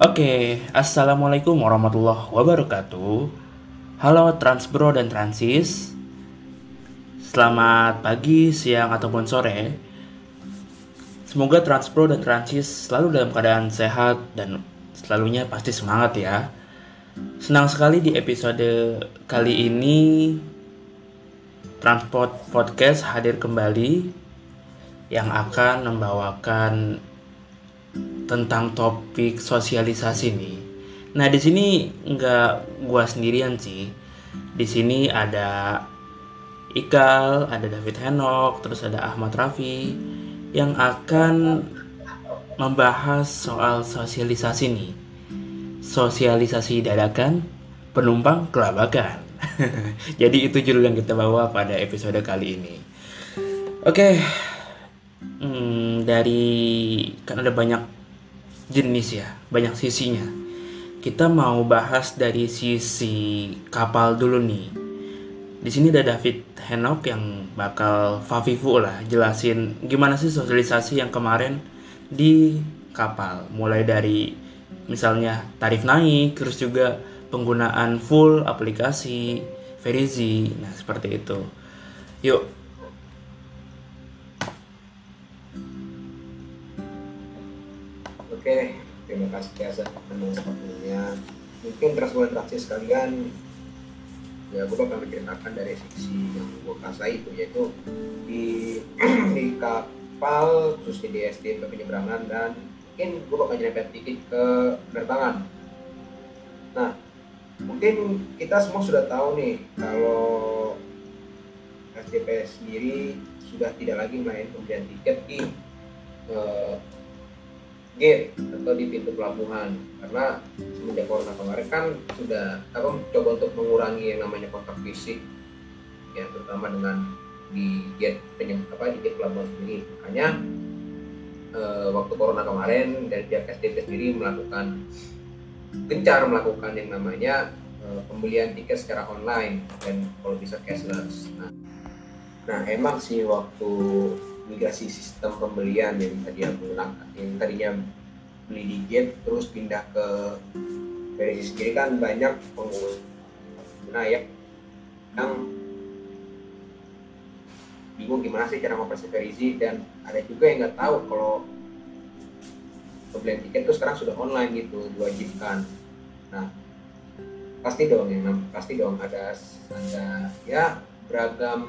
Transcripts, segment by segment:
Oke, Assalamualaikum warahmatullahi wabarakatuh. Halo Transbro dan Transis. Selamat pagi, siang, ataupun sore. Semoga Transpro dan Transis selalu dalam keadaan sehat dan selalunya pasti semangat ya. Senang sekali di episode kali ini Transport Podcast hadir kembali yang akan membawakan tentang topik sosialisasi nih. Nah di sini nggak gua sendirian sih. Di sini ada Ikal, ada David Henok, terus ada Ahmad Rafi yang akan membahas soal sosialisasi nih. Sosialisasi dadakan, penumpang kelabakan. Jadi itu judul yang kita bawa pada episode kali ini. Oke, hmm, dari kan ada banyak jenis ya, banyak sisinya. Kita mau bahas dari sisi kapal dulu nih. Di sini ada David Henok yang bakal Favivu lah jelasin gimana sih sosialisasi yang kemarin di kapal. Mulai dari misalnya tarif naik, terus juga penggunaan full aplikasi Verizi. Nah, seperti itu. Yuk, kasih Kiasa teman sepertinya. Mungkin transportasi sekalian, ya gue bakal menceritakan dari sisi yang gue kasai itu yaitu di di kapal terus di DSD ke penyeberangan dan mungkin gue bakal nyerempet dikit ke penerbangan. Nah, mungkin kita semua sudah tahu nih kalau SDP sendiri sudah tidak lagi main pembelian tiket di eh, gate atau di pintu pelabuhan. Karena semenjak corona kemarin kan sudah apa coba untuk mengurangi yang namanya kontak fisik ya terutama dengan di gate penyem, apa di gate pelabuhan sendiri. Makanya e, waktu corona kemarin dari pihak SDP sendiri melakukan gencar melakukan yang namanya e, pembelian tiket secara online dan kalau bisa cashless. Nah, nah emang sih waktu migrasi sistem pembelian yang tadi yang menggunakan yang tadinya beli di gate terus pindah ke Verizi sendiri kan banyak pengguna ya. Yang bingung gimana sih cara ngoperasi Verizi dan ada juga yang nggak tahu kalau pembelian tiket itu sekarang sudah online gitu diwajibkan. Nah pasti dong yang pasti dong ada ada ya beragam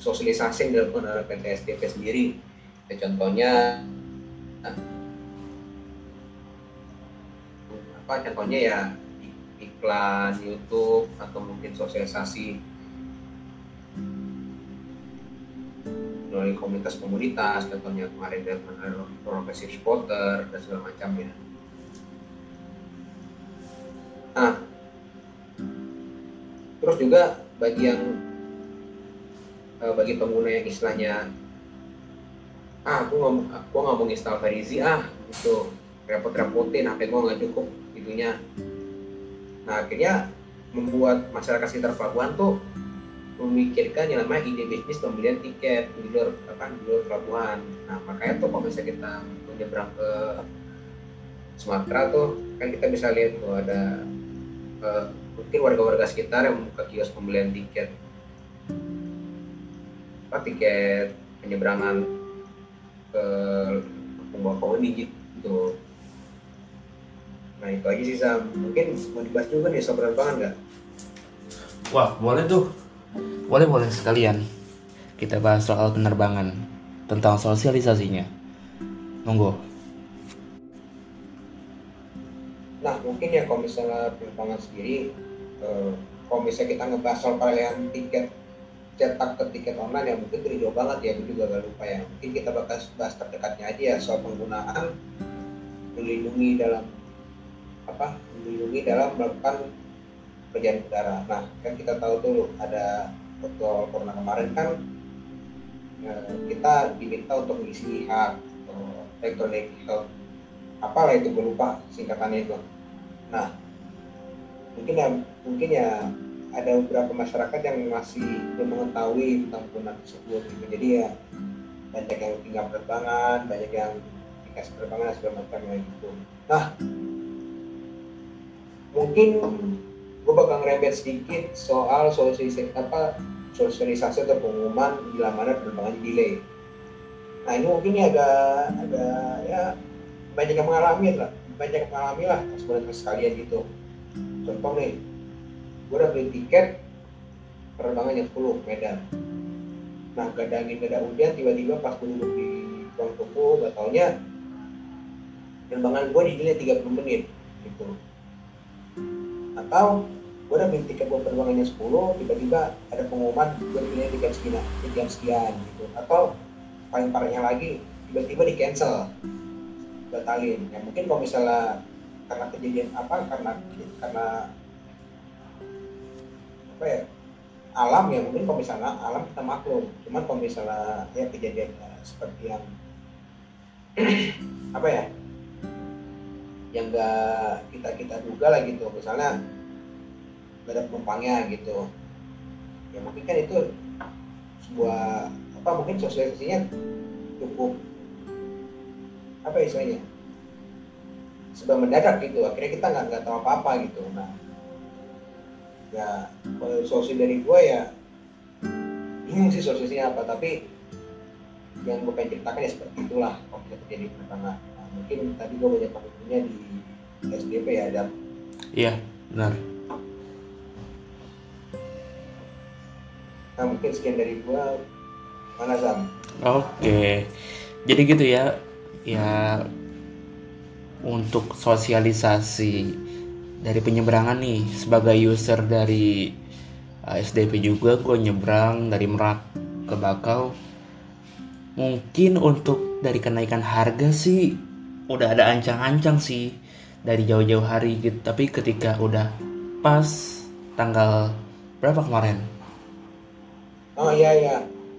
sosialisasi yang dilakukan oleh PT SDP sendiri. Ya, contohnya apa contohnya ya iklan YouTube atau mungkin sosialisasi melalui komunitas-komunitas contohnya kemarin dengan profesi supporter dan segala macamnya nah terus juga bagi yang uh, bagi pengguna yang istilahnya ah aku nggak aku nggak mau install Verizi ah itu repot-repotin HP gue nggak cukup itunya nah akhirnya membuat masyarakat sekitar pelabuhan tuh memikirkan yang namanya ide bisnis pembelian tiket di luar apa di pelabuhan. Nah makanya tuh kalau misalnya kita menyeberang ke Sumatera tuh kan kita bisa lihat tuh ada uh, mungkin warga-warga sekitar yang membuka kios pembelian tiket apa tiket penyeberangan ke Kampung ini gitu. Nah itu aja sih Sam. Mungkin mau dibahas juga nih soal penerbangan nggak? Wah boleh tuh. Boleh boleh sekalian. Kita bahas soal penerbangan tentang sosialisasinya. Monggo. Nah mungkin ya kalau misalnya penerbangan sendiri eh, kalau misalnya kita ngebahas soal peralihan tiket cetak ke tiket online yang mungkin itu jauh banget ya, gue juga gak lupa ya. Mungkin kita bakal bahas terdekatnya aja ya soal penggunaan melindungi dalam apa melindungi dalam melakukan perjalanan udara. Nah kan kita tahu tuh ada waktu corona kemarin kan eh, kita diminta untuk mengisi hak elektronik health apalah itu gue lupa singkatannya itu. Nah mungkin ya mungkin ya ada beberapa masyarakat yang masih belum mengetahui tentang penggunaan tersebut gitu. Jadi ya banyak yang tinggal penerbangan, banyak yang dikasih penerbangan segala macam gitu. Nah mungkin gue bakal ngerembet sedikit soal sosialisasi apa sosialisasi atau pengumuman bila mana penerbangan delay. Nah ini mungkin ini agak agak ya banyak yang mengalami lah, banyak yang mengalami lah sebenarnya sekalian gitu. Contoh nih, gue udah beli tiket penerbangan jam 10 Medan. Nah gak ada angin, gak ada hujan, tiba-tiba pas gue duduk di ruang tunggu, gak taunya penerbangan gue di delay 30 menit gitu. Atau gue udah beli tiket buat penerbangannya 10 tiba-tiba ada pengumuman gue tiket sekian di jam sekian gitu atau paling parahnya lagi tiba-tiba di cancel batalin ya mungkin kalau misalnya karena kejadian apa karena karena apa ya? Alam ya mungkin kalau misalnya alam kita maklum. Cuman kalau misalnya ya kejadian ya, seperti yang apa ya? Yang enggak kita kita duga lah gitu. Misalnya gak ada penumpangnya gitu. Ya mungkin kan itu sebuah apa mungkin sosialisasinya cukup apa istilahnya? Sebab mendadak gitu. Akhirnya kita nggak nggak tahu apa apa gitu. Nah ya kalau solusi dari gue ya bingung sih solusinya apa tapi yang gue pengen ceritakan ya seperti itulah kita terjadi penerbangan nah, mungkin tadi gue banyak punya di SDP ya ada iya benar. Nah mungkin sekian dari gua. Mana Sam? Oke. Jadi gitu ya ya untuk sosialisasi dari penyeberangan nih sebagai user dari uh, SDP juga gue nyebrang dari Merak ke Bakau mungkin untuk dari kenaikan harga sih udah ada ancang-ancang sih dari jauh-jauh hari gitu tapi ketika udah pas tanggal berapa kemarin Oh iya iya.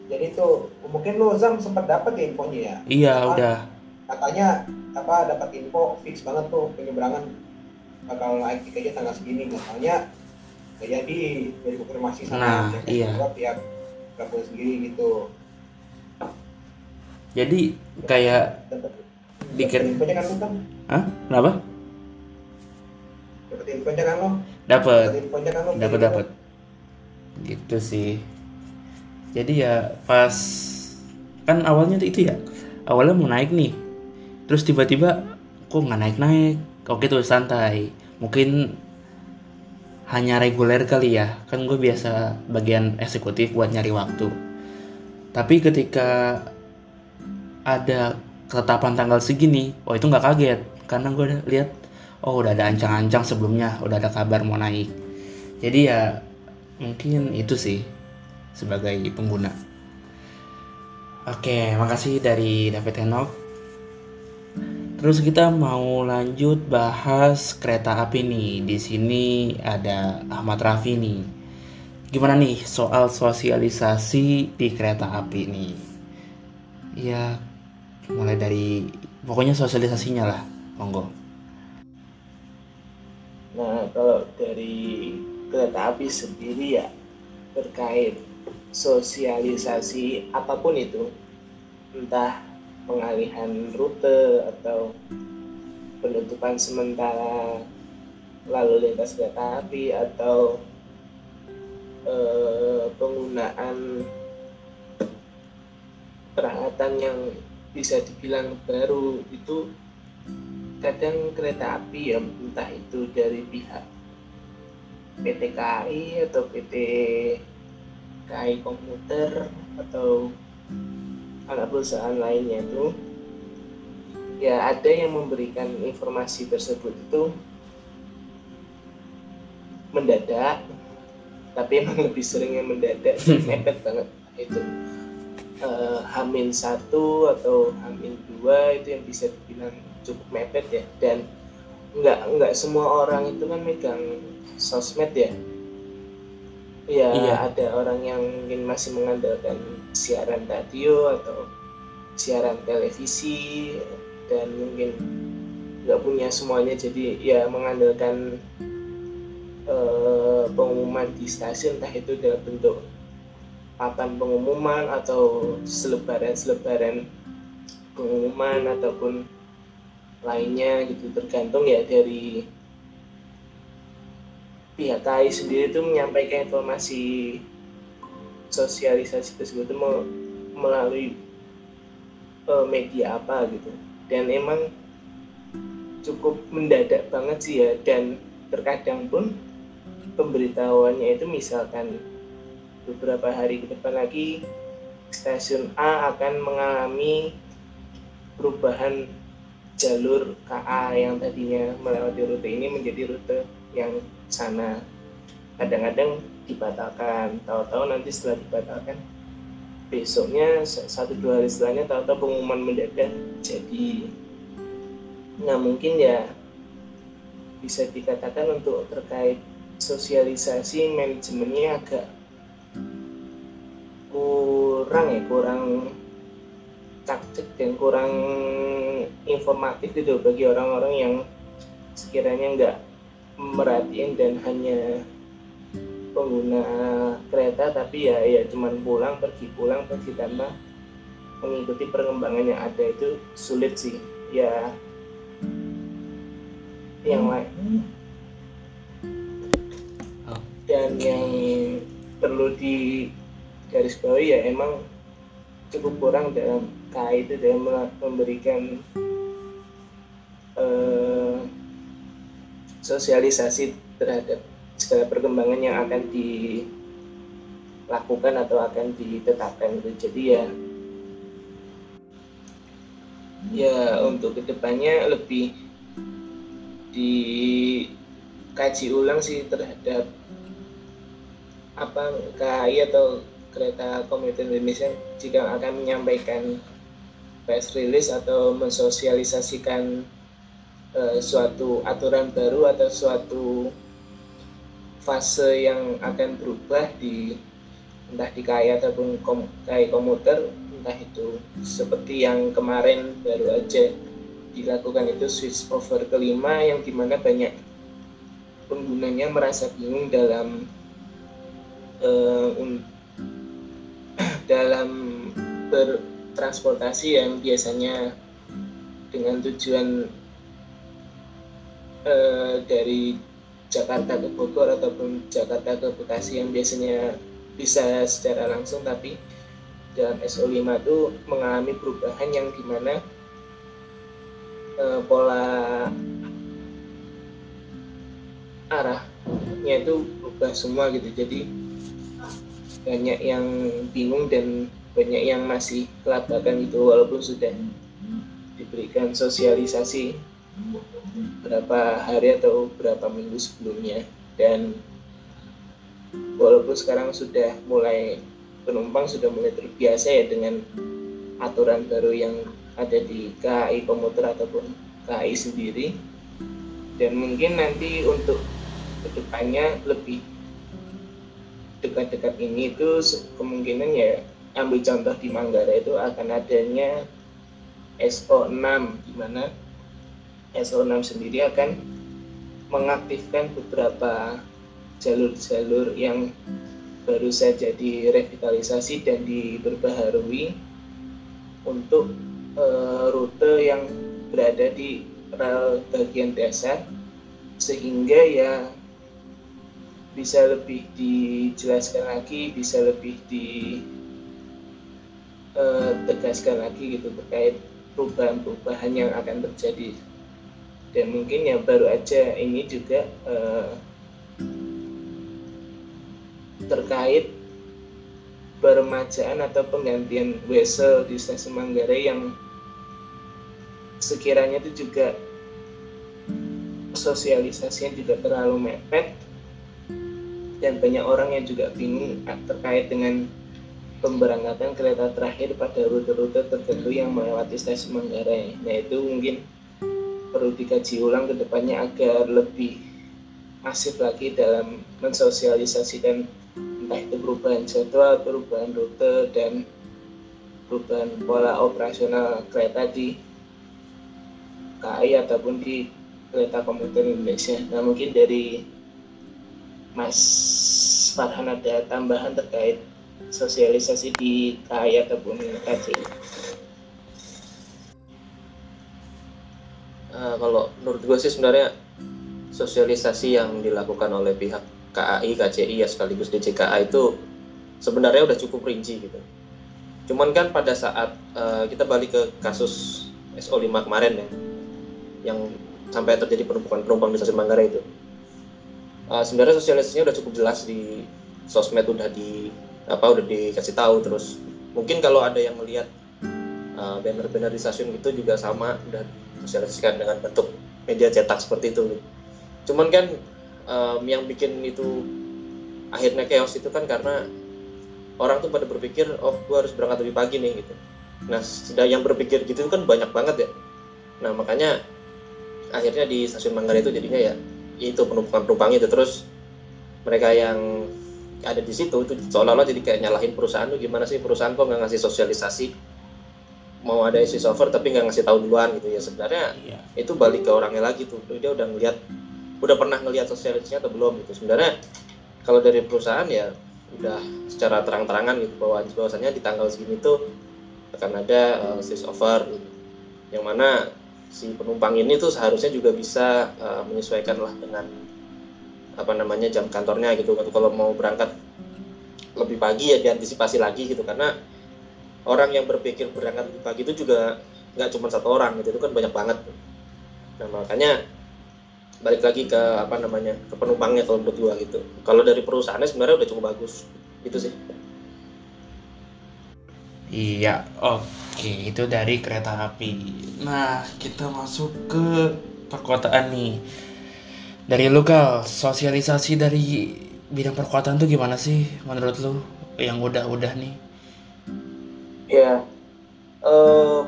Jadi tuh mungkin lo Zam sempat dapat ya infonya ya. Iya apa, udah. Katanya apa dapat info fix banget tuh penyeberangan bakal naik tiketnya tanggal segini. Misalnya gak jadi dari konfirmasi sama nah, iya. pihak gabung sendiri gitu. Jadi kayak dikit infonya kan lo kan? Hah? Kenapa? Dapat infonya kan lo? Dapat. Dapat? Dapat dapat. Gitu sih jadi ya pas kan awalnya itu ya awalnya mau naik nih terus tiba-tiba kok nggak naik-naik oke tuh santai. Mungkin hanya reguler kali ya. Kan gue biasa bagian eksekutif buat nyari waktu. Tapi ketika ada ketetapan tanggal segini oh itu nggak kaget. Karena gue lihat oh udah ada ancang-ancang sebelumnya udah ada kabar mau naik. Jadi ya mungkin itu sih sebagai pengguna. Oke, makasih dari David Henok. Terus kita mau lanjut bahas kereta api nih. Di sini ada Ahmad Rafi nih. Gimana nih soal sosialisasi di kereta api nih? Ya, mulai dari pokoknya sosialisasinya lah, monggo. Nah, kalau dari kereta api sendiri ya terkait sosialisasi apa pun itu entah pengalihan rute atau penutupan sementara lalu lintas kereta api atau eh, penggunaan peralatan yang bisa dibilang baru itu kadang kereta api ya entah itu dari pihak PT KAI atau PT KAI komputer atau perusahaan lainnya itu ya ada yang memberikan informasi tersebut itu mendadak tapi emang lebih sering yang mendadak mepet banget itu. Uh, Hamin satu atau Hamin dua itu yang bisa dibilang cukup mepet ya. Dan nggak nggak semua orang itu kan megang sosmed ya ya iya. ada orang yang mungkin masih mengandalkan siaran radio atau siaran televisi dan mungkin nggak punya semuanya jadi ya mengandalkan uh, pengumuman di stasiun entah itu dalam bentuk papan pengumuman atau selebaran-selebaran pengumuman ataupun lainnya gitu tergantung ya dari pihak KAI sendiri itu menyampaikan informasi sosialisasi tersebut itu melalui uh, media apa gitu. Dan emang cukup mendadak banget sih ya dan terkadang pun pemberitahuannya itu misalkan beberapa hari ke depan lagi stasiun A akan mengalami perubahan jalur KA yang tadinya melewati rute ini menjadi rute yang sana kadang-kadang dibatalkan tahu-tahu nanti setelah dibatalkan besoknya satu dua hari setelahnya tahu-tahu pengumuman mendadak jadi. Nggak mungkin ya bisa dikatakan untuk terkait sosialisasi manajemennya agak kurang ya kurang taktik dan kurang informatif gitu bagi orang-orang yang sekiranya nggak merhatiin dan hanya pengguna kereta tapi ya ya cuman pulang pergi pulang pergi tanpa mengikuti perkembangan yang ada itu sulit sih. Ya yang lain. Oh. dan yang perlu di garis bawahi ya emang cukup kurang dalam KAI itu dalam memberikan sosialisasi terhadap segala perkembangan yang akan dilakukan atau akan ditetapkan itu jadi ya ya untuk ke depannya lebih dikaji ulang sih terhadap apa KAI atau kereta komuter Indonesia jika akan menyampaikan press release atau mensosialisasikan uh, suatu aturan baru atau suatu fase yang akan berubah di entah di KAI ataupun kom, KAI komuter entah itu seperti yang kemarin baru aja dilakukan itu switch over kelima yang di mana banyak penggunanya merasa bingung dalam uh, dalam bertransportasi yang biasanya dengan tujuan eh, dari Jakarta ke Bogor ataupun Jakarta ke Bekasi yang biasanya bisa secara langsung tapi dalam SO5 itu mengalami perubahan yang di mana eh, pola arahnya itu berubah semua gitu. Jadi banyak yang bingung dan banyak yang masih kelabakan itu walaupun sudah diberikan sosialisasi berapa hari atau berapa minggu sebelumnya. Dan walaupun sekarang sudah mulai penumpang sudah mulai terbiasa ya dengan aturan baru yang ada di KAI komuter ataupun KAI sendiri. Dan mungkin nanti untuk ke depannya lebih dekat-dekat ini itu kemungkinan ya ambil contoh di Manggarai itu akan adanya SO6 di mana SO6 sendiri akan mengaktifkan beberapa jalur-jalur yang baru saja direvitalisasi dan diperbaharui untuk e, rute yang berada di rel bagian dasar sehingga ya bisa lebih dijelaskan lagi, bisa lebih ditegaskan eh, lagi gitu terkait perubahan-perubahan yang akan terjadi. Dan mungkin yang baru aja ini juga uh, terkait peremajaan atau penggantian wesel di stasiun Manggarai yang sekiranya itu juga sosialisasinya juga terlalu mepet dan banyak orang yang juga bingung terkait dengan pemberangkatan kereta terakhir pada rute-rute tertentu yang melewati stasiun Manggarai. Nah itu mungkin perlu dikaji ulang ke depannya agar lebih masif lagi dalam mensosialisasikan entah itu perubahan jadwal, perubahan rute, dan perubahan pola operasional kereta di KAI ataupun di kereta komuter Indonesia. Nah mungkin dari Mas Farhan ada tambahan terkait sosialisasi di KAI ataupun KCI? Uh, kalau menurut gue sih sebenarnya sosialisasi yang dilakukan oleh pihak KAI, KCI ya sekaligus DCKA itu sebenarnya udah cukup rinci gitu. Cuman kan pada saat uh, kita balik ke kasus SO5 kemarin ya, yang sampai terjadi penumpukan penumpang di stasiun Manggarai itu. Uh, sebenarnya sosialisasinya udah cukup jelas di sosmed udah di apa udah dikasih tahu terus mungkin kalau ada yang melihat uh, banner-banner di stasiun itu juga sama udah sosialisasikan dengan bentuk media cetak seperti itu. Cuman kan um, yang bikin itu akhirnya chaos itu kan karena orang tuh pada berpikir oh gua harus berangkat lebih pagi nih gitu. Nah sudah yang berpikir gitu kan banyak banget ya. Nah makanya akhirnya di stasiun Manggarai itu jadinya ya itu penumpukan penumpang itu. Terus mereka yang ada di situ itu seolah-olah jadi kayak nyalahin perusahaan tuh gimana sih perusahaan kok nggak ngasih sosialisasi mau ada isi software tapi nggak ngasih tahu duluan gitu ya. Sebenarnya iya. itu balik ke orangnya lagi tuh. Dia udah ngeliat udah pernah ngelihat sosialisasinya atau belum gitu. Sebenarnya kalau dari perusahaan ya udah secara terang-terangan gitu bahwa bahwasanya di tanggal segini tuh akan ada uh, switch over gitu. yang mana si penumpang ini tuh seharusnya juga bisa uh, menyesuaikan lah dengan apa namanya jam kantornya gitu. Kalau mau berangkat lebih pagi ya diantisipasi lagi gitu. Karena orang yang berpikir berangkat pagi itu juga nggak cuma satu orang gitu itu kan banyak banget. Nah makanya balik lagi ke apa namanya ke penumpangnya kalau menurut gua gitu. Kalau dari perusahaannya sebenarnya udah cukup bagus itu sih. Iya oke itu dari kereta api. Nah kita masuk ke perkotaan nih. Dari lu sosialisasi dari bidang perkotaan tuh gimana sih menurut lu yang udah-udah nih ya uh,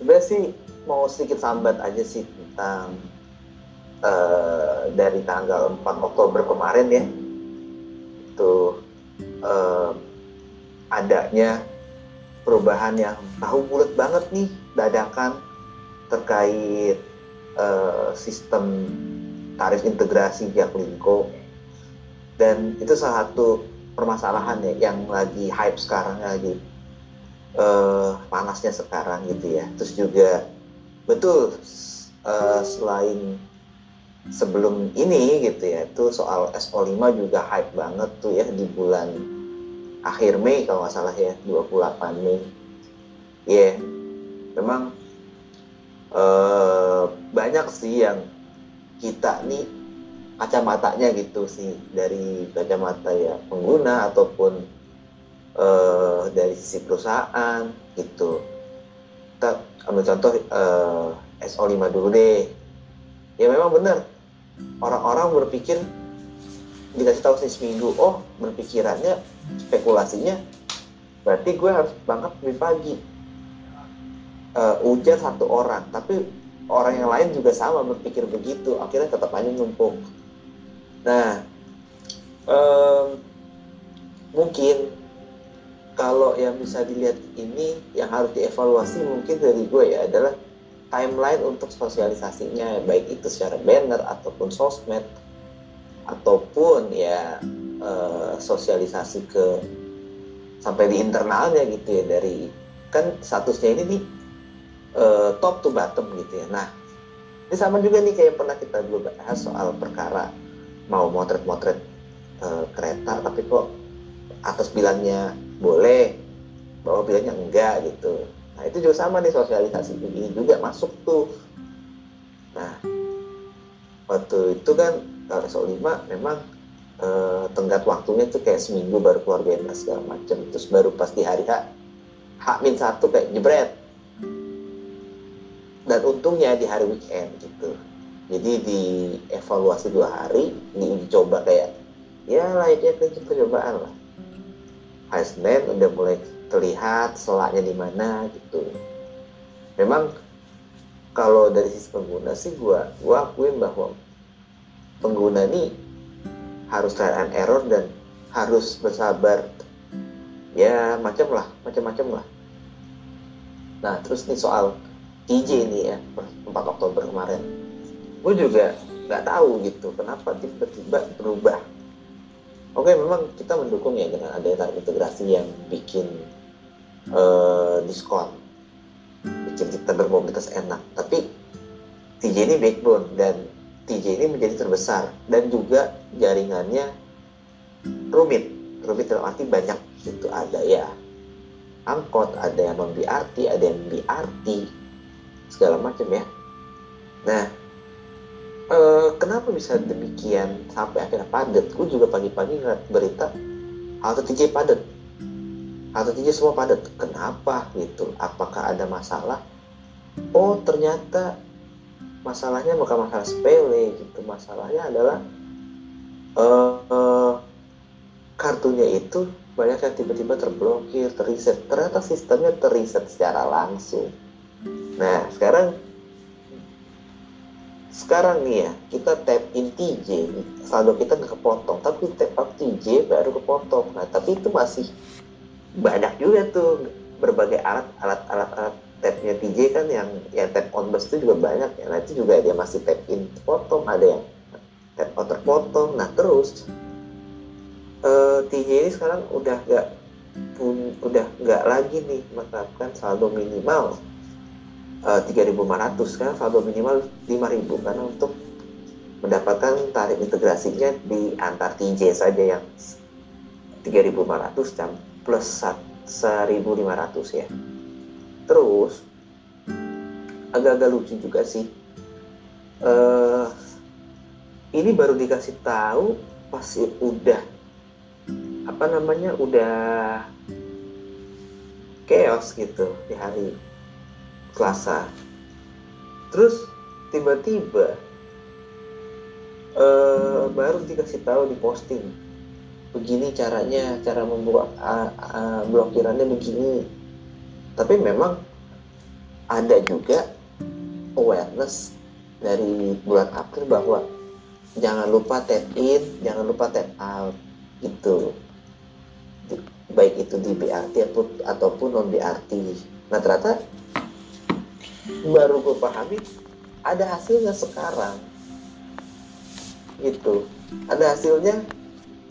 sebenarnya sih mau sedikit sambat aja sih tentang uh, dari tanggal 4 Oktober kemarin ya. Itu uh, adanya perubahan yang tahu bulat banget nih dadakan terkait uh, sistem tarif integrasi Jaklingko dan itu salah satu permasalahan ya yang lagi hype sekarang lagi uh, panasnya sekarang gitu ya. Terus juga betul uh, selain sebelum ini gitu ya itu soal SO5 juga hype banget tuh ya di bulan akhir Mei kalau nggak salah ya 28 Mei. Ya yeah, memang uh, banyak sih yang kita nih kacamatanya gitu sih dari kacamata ya pengguna ataupun uh, dari sisi perusahaan gitu. Kita ambil contoh uh, SO5 dulu deh. Ya memang benar. Orang-orang berpikir dikasih tahu seminggu oh berpikirannya spekulasinya berarti gue harus banget lebih pagi. Uh, ujar satu orang tapi orang yang lain juga sama berpikir begitu akhirnya tetap aja numpuk. Nah um, mungkin kalau yang bisa dilihat ini yang harus dievaluasi mungkin dari gue ya adalah timeline untuk sosialisasinya. Baik itu secara banner ataupun sosmed ataupun ya uh, sosialisasi ke sampai di internalnya gitu ya dari kan statusnya ini nih uh, top to bottom gitu ya. Nah ini sama juga nih kayak pernah kita dulu bahas soal perkara mau motret-motret uh, kereta tapi kok atas bilangnya boleh bawah bilangnya enggak gitu Nah itu juga sama nih sosialisasi ini juga masuk tuh. Nah waktu itu kan kalau SO5 memang eh, tenggat waktunya tuh kayak seminggu baru keluar banner segala macam. Terus baru pas di hari H, H-1 kayak jebret. Dan untungnya di hari weekend gitu. Jadi di evaluasi dua hari, diuji coba kayak ya layaknya percobaan lah. Senin udah mulai terlihat selaknya di mana gitu. Memang kalau dari sisi pengguna sih gua gua akuin bahwa pengguna ini harus trial and error dan harus bersabar. Ya macam lah macam-macam lah. Nah terus nih soal TJ ini ya 4 Oktober kemarin. Gue juga nggak tahu gitu kenapa tiba-tiba berubah oke memang kita mendukung ya dengan adanya integrasi yang bikin uh, diskon. Bikin kita bermobilitas enak. Tapi TJ ini backbone dan TJ ini menjadi terbesar. Dan juga jaringannya rumit. Rumit dalam arti banyak itu ada ya. Angkot ada yang non BRT ada yang BRT segala macam ya. Nah eh, kenapa bisa demikian sampai akhirnya padat? Gue juga pagi-pagi ngeliat berita halte TJ padat. Halte TJ semua padat. Kenapa gitu? Apakah ada masalah? Oh ternyata masalahnya bukan masalah sepele gitu. Masalahnya adalah uh, uh, kartunya itu banyak yang tiba-tiba terblokir terreset ternyata sistemnya terreset secara langsung. Nah sekarang sekarang nih ya kita tap in TJ saldo kita nggak kepotong tapi tap out TJ baru kepotong. Nah tapi itu masih banyak juga tuh berbagai alat alat alat alat tabnya TJ kan yang yang tab on bus itu juga banyak ya. Nah itu juga dia masih tap in potong ada yang tap out terpotong. Nah terus uh, eh, TJ ini sekarang udah nggak pun udah nggak lagi nih menerapkan saldo minimal uh, 3.500 kan saldo minimal 5.000 karena untuk mendapatkan tarif integrasinya di antar TJ saja yang 3.500 jam plus 1.500 ya. Terus agak-agak lucu juga sih. Uh, ini baru dikasih tahu pasti udah apa namanya udah chaos gitu di hari Selasa. Terus tiba-tiba uh, baru dikasih tahu di posting begini caranya cara membuat uh, uh, blokirannya begini. Tapi memang ada juga awareness dari bulan April bahwa jangan lupa tap in jangan lupa tap out gitu. Baik itu di BRT ataupun, non BRT. Nah ternyata baru gue pahami ada hasilnya sekarang. Gitu. Ada hasilnya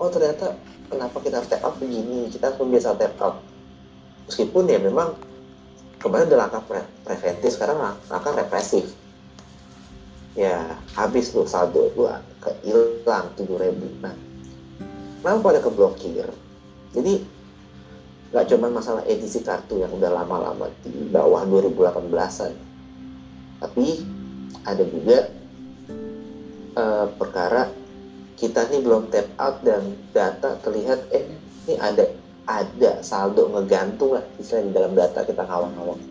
oh ternyata kenapa kita tap out begini? Kita harus biasa tap out. Meskipun ya memang kemarin ada langkah pre preventif sekarang langkah represif. Ya habis tuh saldo itu hilang tujuh ribu. Nah kenapa pada keblokir? Jadi nggak cuma masalah edisi kartu yang udah lama-lama di bawah 2018an tapi ada juga uh, perkara kita nih belum tap out dan data terlihat eh ini ada ada saldo ngegantung lah istilah di dalam data kita ngawang-ngawang.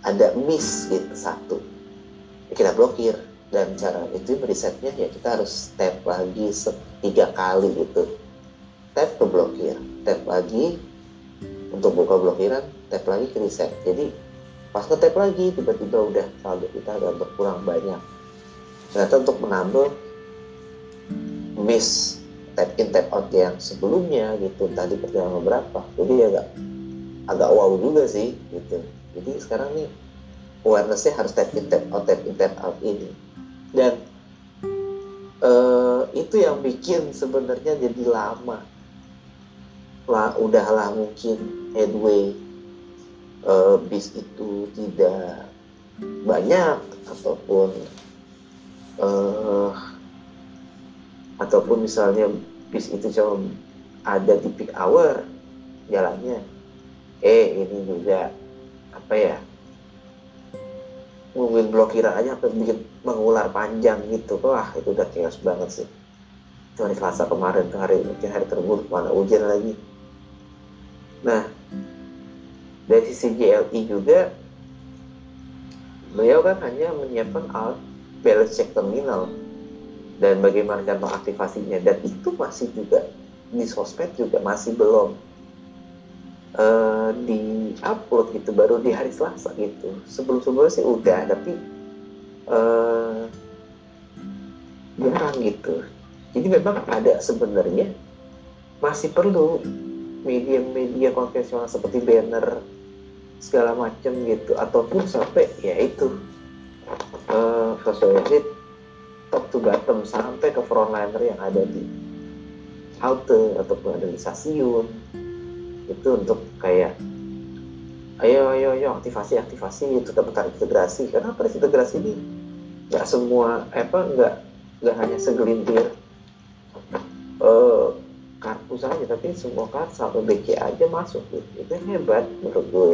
Ada miss gitu satu. Kita blokir dan cara itu risetnya ya kita harus tap lagi tiga kali gitu. Tap ke blokir tap lagi untuk buka blokiran tap lagi ke reset. Jadi pas ke tap lagi tiba-tiba udah saldo kita udah berkurang banyak. Ternyata untuk menambah miss tap in tap out yang sebelumnya gitu. Tadi perjalanan berapa? Jadi agak agak wow juga sih gitu. Jadi sekarang nih awarenessnya harus tap in tap out tap in tap out ini. Dan uh, itu yang bikin sebenarnya jadi lama. Lah udahlah mungkin headway uh, bis itu tidak banyak ataupun uh, ataupun misalnya bis itu cuma ada di peak hour jalannya. Eh ini juga apa ya mungkin blokiran aja sampai bikin mengular panjang gitu. Wah itu udah chaos banget sih. Cuma di Selasa kemarin tuh hari mungkin hari terburuk mana hujan lagi. Nah, dari sisi GLI juga, beliau kan hanya menyiapkan alat balance check terminal dan bagaimana cara aktivasinya. Dan itu masih juga di sosmed juga masih belum uh, di upload gitu baru di hari Selasa gitu. Sebelum sebelumnya sih udah tapi uh, jarang gitu. Jadi memang ada sebenarnya masih perlu media-media konvensional seperti banner segala macam gitu. Ataupun sampai ya itu uh, sosialisasi top to bottom sampai ke frontliner yang ada di halte ataupun ada di stasiun. Itu untuk kayak ayo ayo ayo aktivasi aktivasi itu dapat integrasi. Karena integrasi ini nggak semua apa nggak nggak hanya segelintir eh kartu saja tapi semua kartu sampai BC aja masuk. Gitu. itu hebat menurut gue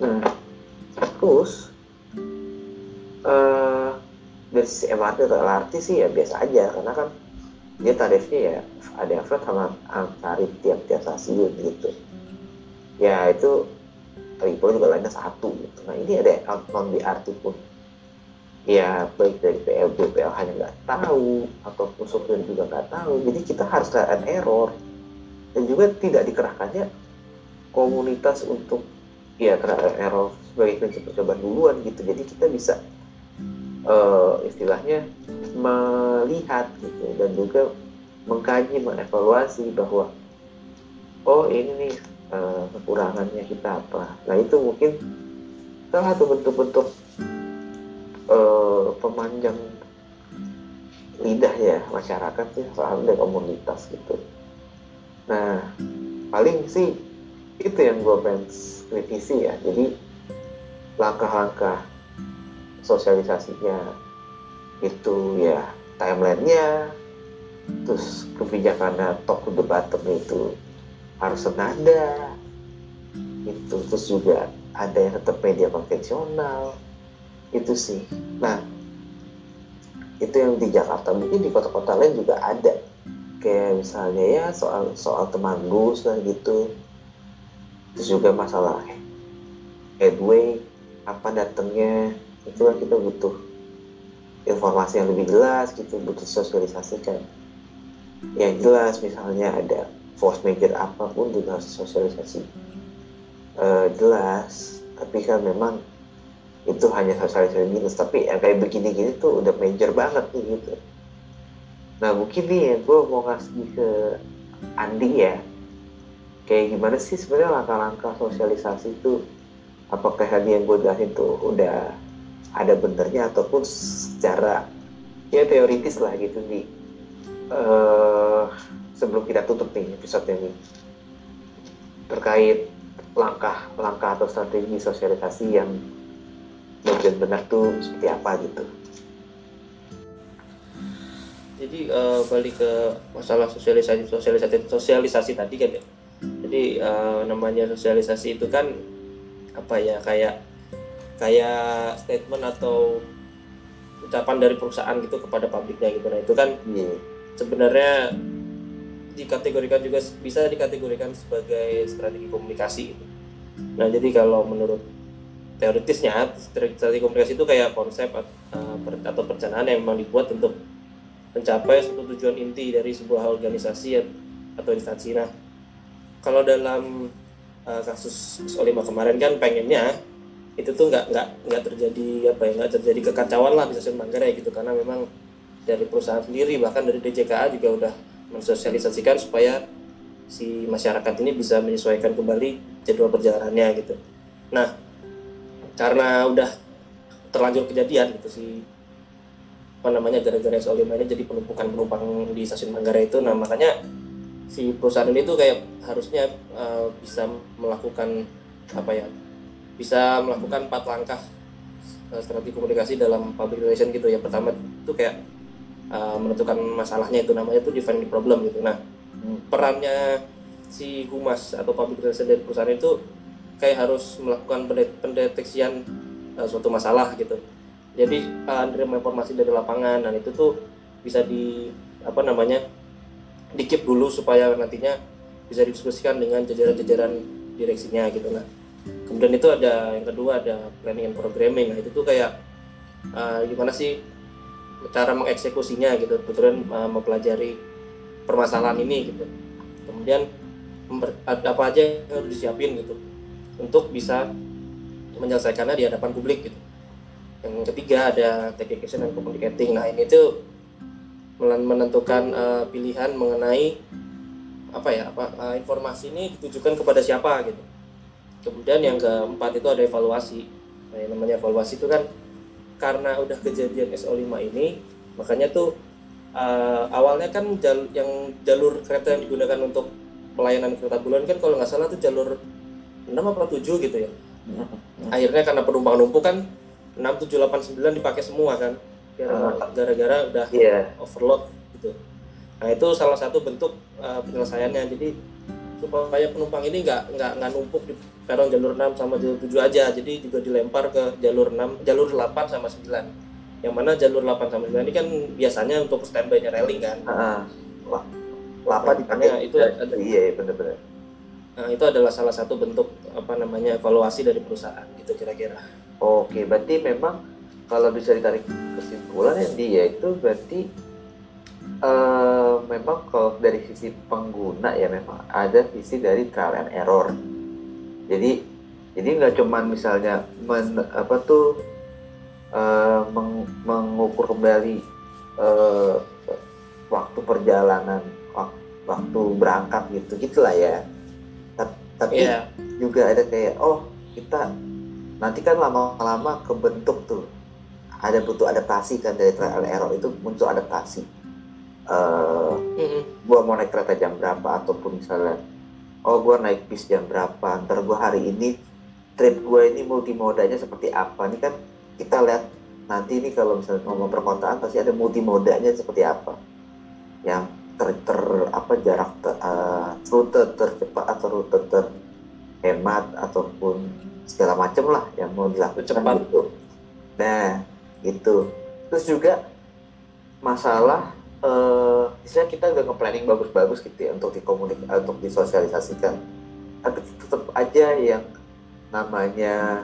nah terus eh dari sisi MRT atau LRT sih ya biasa aja karena kan dia tarifnya ya ada yang flat sama tarif tiap-tiap stasiun gitu. Ya itu Ripo juga lainnya satu gitu. Nah ini ada non BRT pun. Ya baik dari PLB PLH nya nggak tahu ataupun sopir juga nggak tahu. Jadi kita harus trial error. Dan juga tidak dikerahkannya komunitas untuk ya trial error sebagai prinsip percobaan duluan gitu. Jadi kita bisa uh, istilahnya melihat gitu dan juga mengkaji mengevaluasi bahwa oh ini nih uh, kekurangannya kita apa. Nah itu mungkin salah satu bentuk-bentuk uh, pemanjang lidah ya masyarakat soal dari komunitas gitu. Nah paling sih itu yang gue pengen kritisi ya. Jadi langkah-langkah sosialisasinya itu ya timelinenya terus kebijakannya top itu harus senada itu terus juga ada yang tetap media konvensional itu sih. Nah itu yang di Jakarta. Mungkin di kota-kota lain juga ada. Kayak misalnya ya soal soal temangus lah gitu terus juga masalah headway apa datangnya? Itu kan kita butuh informasi yang lebih jelas gitu butuh sosialisasikan yang jelas misalnya ada force major apa pun juga harus sosialisasi uh, jelas tapi kan memang itu hanya sosialisasi minus tapi yang kayak begini-gini tuh udah major banget nih gitu. Nah mungkin nih ya gue mau ngasih ke Andi ya kayak gimana sih sebenarnya langkah-langkah sosialisasi itu apakah tadi yang gue jelasin tuh udah ada benernya ataupun secara ya teoritis lah gitu di uh, sebelum kita tutup nih episode ini terkait langkah-langkah atau strategi sosialisasi yang bagian benar tuh seperti apa gitu. Jadi uh, balik ke masalah sosialisasi sosialisasi sosialisasi tadi kan ya. Jadi uh, namanya sosialisasi itu kan apa ya kayak kayak statement atau ucapan dari perusahaan gitu kepada publiknya gitu nah itu kan yeah. sebenarnya dikategorikan juga bisa dikategorikan sebagai strategi komunikasi gitu. nah jadi kalau menurut teoritisnya strategi komunikasi itu kayak konsep uh, atau perencanaan yang memang dibuat untuk mencapai suatu tujuan inti dari sebuah organisasi atau instansi nah kalau dalam uh, kasus Solima kemarin kan pengennya itu tuh nggak nggak nggak terjadi apa ya nggak terjadi kekacauan lah di stasiun Manggarai gitu karena memang dari perusahaan sendiri bahkan dari DJKA juga udah mensosialisasikan supaya si masyarakat ini bisa menyesuaikan kembali jadwal perjalanannya gitu. Nah karena udah terlanjur kejadian gitu si apa namanya gara-gara soal ini jadi penumpukan penumpang di stasiun Manggarai itu nah makanya si perusahaan ini tuh kayak harusnya uh, bisa melakukan apa ya bisa melakukan empat langkah uh, strategi komunikasi dalam public relation gitu. Ya pertama itu kayak uh, menentukan masalahnya itu namanya itu define the problem gitu. Nah perannya si humas atau public relation dari perusahaan itu kayak harus melakukan pendeteksian uh, suatu masalah gitu. Jadi uh, menerima informasi dari lapangan dan itu tuh bisa di apa namanya dikip dulu supaya nantinya bisa didiskusikan dengan jajaran-jajaran direksinya gitu nah kemudian itu ada yang kedua ada planning and programming. Nah itu tuh kayak uh, gimana sih cara mengeksekusinya gitu kemudian uh, mempelajari permasalahan ini gitu. Kemudian apa aja yang harus disiapin gitu untuk bisa menyelesaikannya di hadapan publik gitu. Yang ketiga ada technication dan communicating. Nah ini tuh menentukan uh, pilihan mengenai apa ya apa uh, informasi ini ditujukan kepada siapa gitu. Kemudian yang keempat itu ada evaluasi. Nah yang namanya evaluasi itu kan karena udah kejadian SO5 ini makanya tuh uh, awalnya kan jal yang jalur kereta yang digunakan untuk pelayanan kereta bulan kan kalau nggak salah tuh jalur 6 atau 7 gitu ya. Akhirnya karena penumpang numpuk kan 6789 dipakai semua kan. Gara-gara udah Iya. overload gitu. Nah itu salah satu bentuk uh, penyelesaiannya. Jadi supaya penumpang ini nggak nggak nggak numpuk di peron jalur 6 sama jalur 7 aja. Jadi juga dilempar ke jalur 6, jalur 8 sama 9. Yang mana jalur 8 sama 9 ini kan biasanya untuk standby-nya railing kan. Heeh. Wah, lapa dipakai Makanya itu ada- Iya, iya bener-bener. Nah, itu adalah salah satu bentuk apa namanya evaluasi dari perusahaan gitu kira-kira. Oke, berarti memang kalau bisa ditarik kesimpulannya dia itu berarti eh, memang kalau dari sisi pengguna ya memang ada sisi dari trial and error. Jadi jadi nggak cuman misalnya men, apa tuh eh, meng- mengukur kembali eh, waktu perjalanan wak- waktu berangkat gitu gitulah ya. Ta- Tapi Iya. juga ada kayak oh kita nanti kan lama-lama kebentuk tuh ada butuh adaptasi kan dari trial error itu muncul adaptasi eh Mm-mm. gua mau naik kereta jam berapa ataupun misalnya oh gua naik bis jam berapa ntar gua hari ini trip gua ini multimodanya seperti apa ini kan kita lihat nanti ini kalau misalnya ngomong perkotaan pasti ada multimodanya seperti apa yang ter, ter- apa jarak ter- eh, rute tercepat atau rute terhemat ataupun segala macam lah yang mau dilakukan Tercepat. gitu. Nah, itu. Terus juga masalah eh misalnya kita udah nge-planning bagus-bagus gitu ya untuk dikomunik eh, untuk disosialisasikan. Tapi tetap aja yang namanya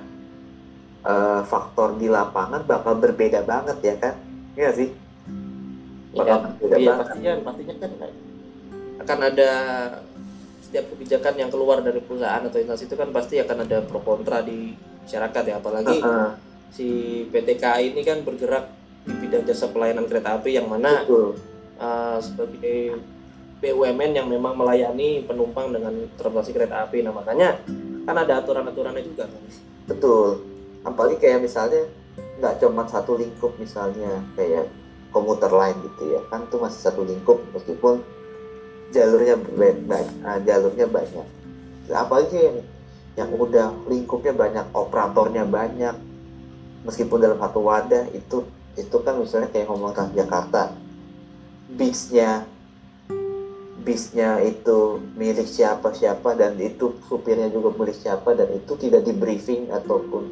eh, faktor di lapangan bakal berbeda banget ya kan? Iya sih. Iya, Bakal berbeda iya banget. pastinya pastinya kan akan ada setiap kebijakan yang keluar dari perusahaan atau instansi itu kan pasti akan ada pro kontra di masyarakat ya apalagi Heeh, si PT KAI ini kan bergerak di bidang jasa pelayanan kereta api yang mana betul. uh, sebagai BUMN yang memang melayani penumpang dengan transportasi kereta api nah makanya kan ada aturan-aturannya juga kan Betul. Apalagi kayak misalnya nggak cuma satu lingkup misalnya kayak komuter lain gitu ya kan itu masih satu lingkup meskipun jalurnya banyak jalurnya banyak apalagi yang yang udah lingkupnya banyak operatornya banyak meskipun dalam satu wadah itu itu kan misalnya kayak ngomong Transjakarta. Bisnya bisnya itu milik siapa siapa dan itu supirnya juga milik siapa dan itu tidak di briefing ataupun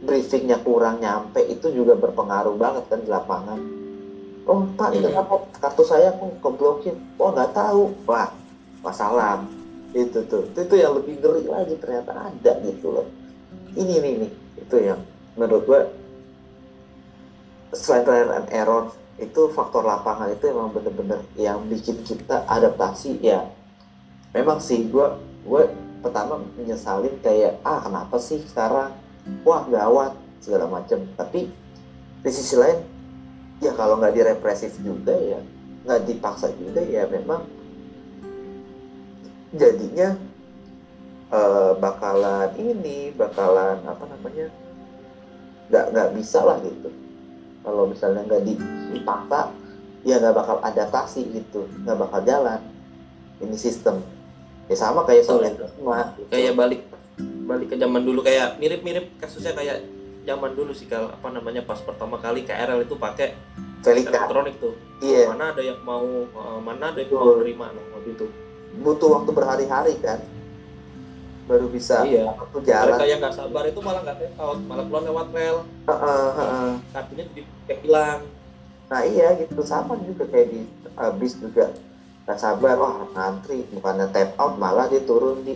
briefingnya kurang nyampe itu juga berpengaruh banget kan di lapangan. Oh pak ini Iya. kenapa kartu saya kok keblokin oh nggak tahu. Wah masalah. Itu tuh itu, itu yang lebih ngeri lagi ternyata. Ada gitu loh. Ini nih nih itu yang menurut gua selain trial and error itu faktor lapangan itu emang bener-bener yang bikin kita adaptasi ya. Memang sih gua gue pertama menyesalin kayak ah kenapa sih sekarang? Wah gawat segala macam tapi di sisi lain ya kalau nggak direpresif juga ya nggak dipaksa juga ya memang jadinya eh, bakalan ini bakalan apa namanya nggak nggak bisa lah gitu. Kalau misalnya nggak di- dipaksa ya nggak bakal adaptasi gitu nggak bakal jalan ini sistem. Ya sama kayak soal semua. Kayak balik balik ke zaman dulu kayak mirip-mirip kasusnya kayak zaman dulu sih kalau apa namanya pas pertama kali KRL itu pakai Velika elektronik tuh. Iya. Mana ada yang mau eh, mana ada yang Betul. mau terima waktu itu. Butuh waktu berhari-hari kan baru bisa Iya. waktu jalan. Mereka yang nggak sabar itu malah nggak take out malah keluar lewat rel. Heeh, heeh. kartunya jadi kayak hilang. Nah iya gitu. Sama juga kayak di uh, bis juga. Nggak sabar wah ngantri. Bukannya tap out malah dia turun di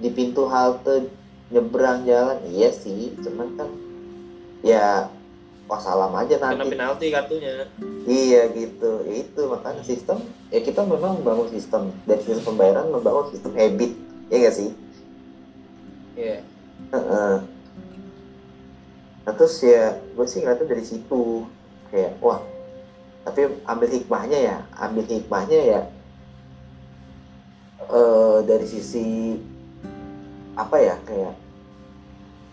di pintu halte nyebrang jalan. Iya sih cuman kan ya wassalam aja kena nanti. penalti kartunya. Iya gitu. Ya itu makanya sistem ya kita memang membangun sistem. Dan sistem pembayaran membangun sistem habit. Ya nggak sih Iya. Heeh. Nah, terus ya gue sih ngeliatnya dari situ. Kayak wah tapi ambil hikmahnya ya. Ambil hikmahnya ya eh dari sisi apa ya kayak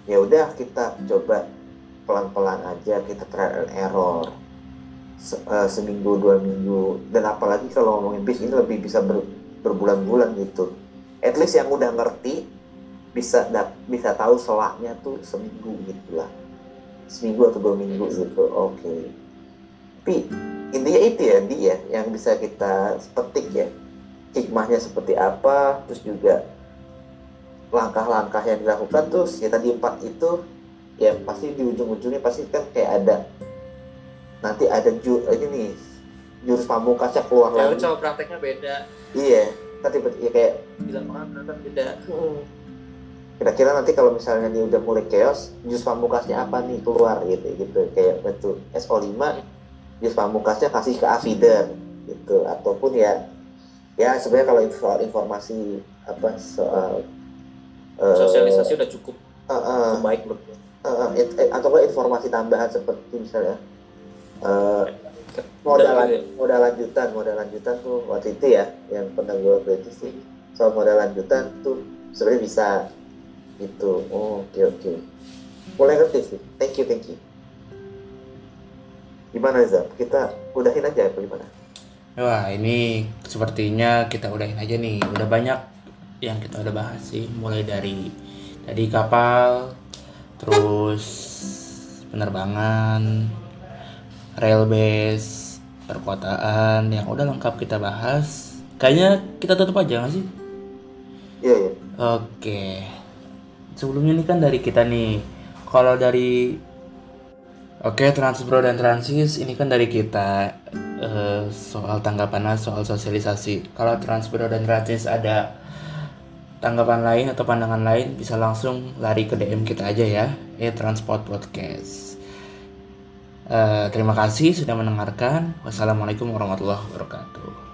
ya udah kita coba pelan-pelan aja kita trial error. Se- eh, seminggu dua minggu. Dan apalagi kalau ngomongin bis ini lebih bisa ber- berbulan-bulan gitu. At least yang udah ngerti bisa dap- bisa tahu selaknya tuh seminggu gitu lah. Seminggu atau dua minggu gitu oke. Tapi intinya itu ya di ya yang bisa kita petik ya. Hikmahnya seperti apa terus juga langkah-langkah yang dilakukan tuh ya tadi empat itu ya pasti di ujung-ujungnya pasti kan kayak ada nanti ada ju ini nih jurus pamungkasnya keluar Ya, lagi. coba prakteknya beda. iya tadi ya kayak Di lapangan ternyata beda. Kira-kira nanti kalau misalnya dia udah mulai chaos jurus pamungkasnya apa nih keluar gitu gitu. Kayak betul SO5 jurus pamungkasnya kasih ke Afiden gitu. Ataupun ya ya sebenarnya kalau info- informasi apa soal eh, Sosialisasi udah cukup eh, eh, baik menurut eh, eh, it- atau informasi tambahan seperti misalnya eh, modal Udah, lan- modal lanjutan modal lanjutan tuh waktu itu ya yang pernah gue berarti sih soal modal lanjutan tuh sebenarnya bisa gitu oh, oke oke mulai ngerti sih thank you thank you gimana Zab kita udahin aja apa gimana Wah ini sepertinya kita udahin aja nih. Udah banyak yang kita udah bahas sih. Mulai dari tadi kapal, terus penerbangan, rail base, perkotaan yang udah lengkap kita bahas. Kayaknya kita tutup aja nggak sih? iya iya Oke. Sebelumnya nih kan dari kita nih. Kalau dari Oke, Transbro dan Transis ini kan dari kita eh, soal tanggapan soal sosialisasi. Kalau Transbro dan Transis ada tanggapan lain atau pandangan lain bisa langsung lari ke DM kita aja ya. Eh Transport Podcast. Eh, terima kasih sudah mendengarkan. Wassalamualaikum warahmatullahi wabarakatuh.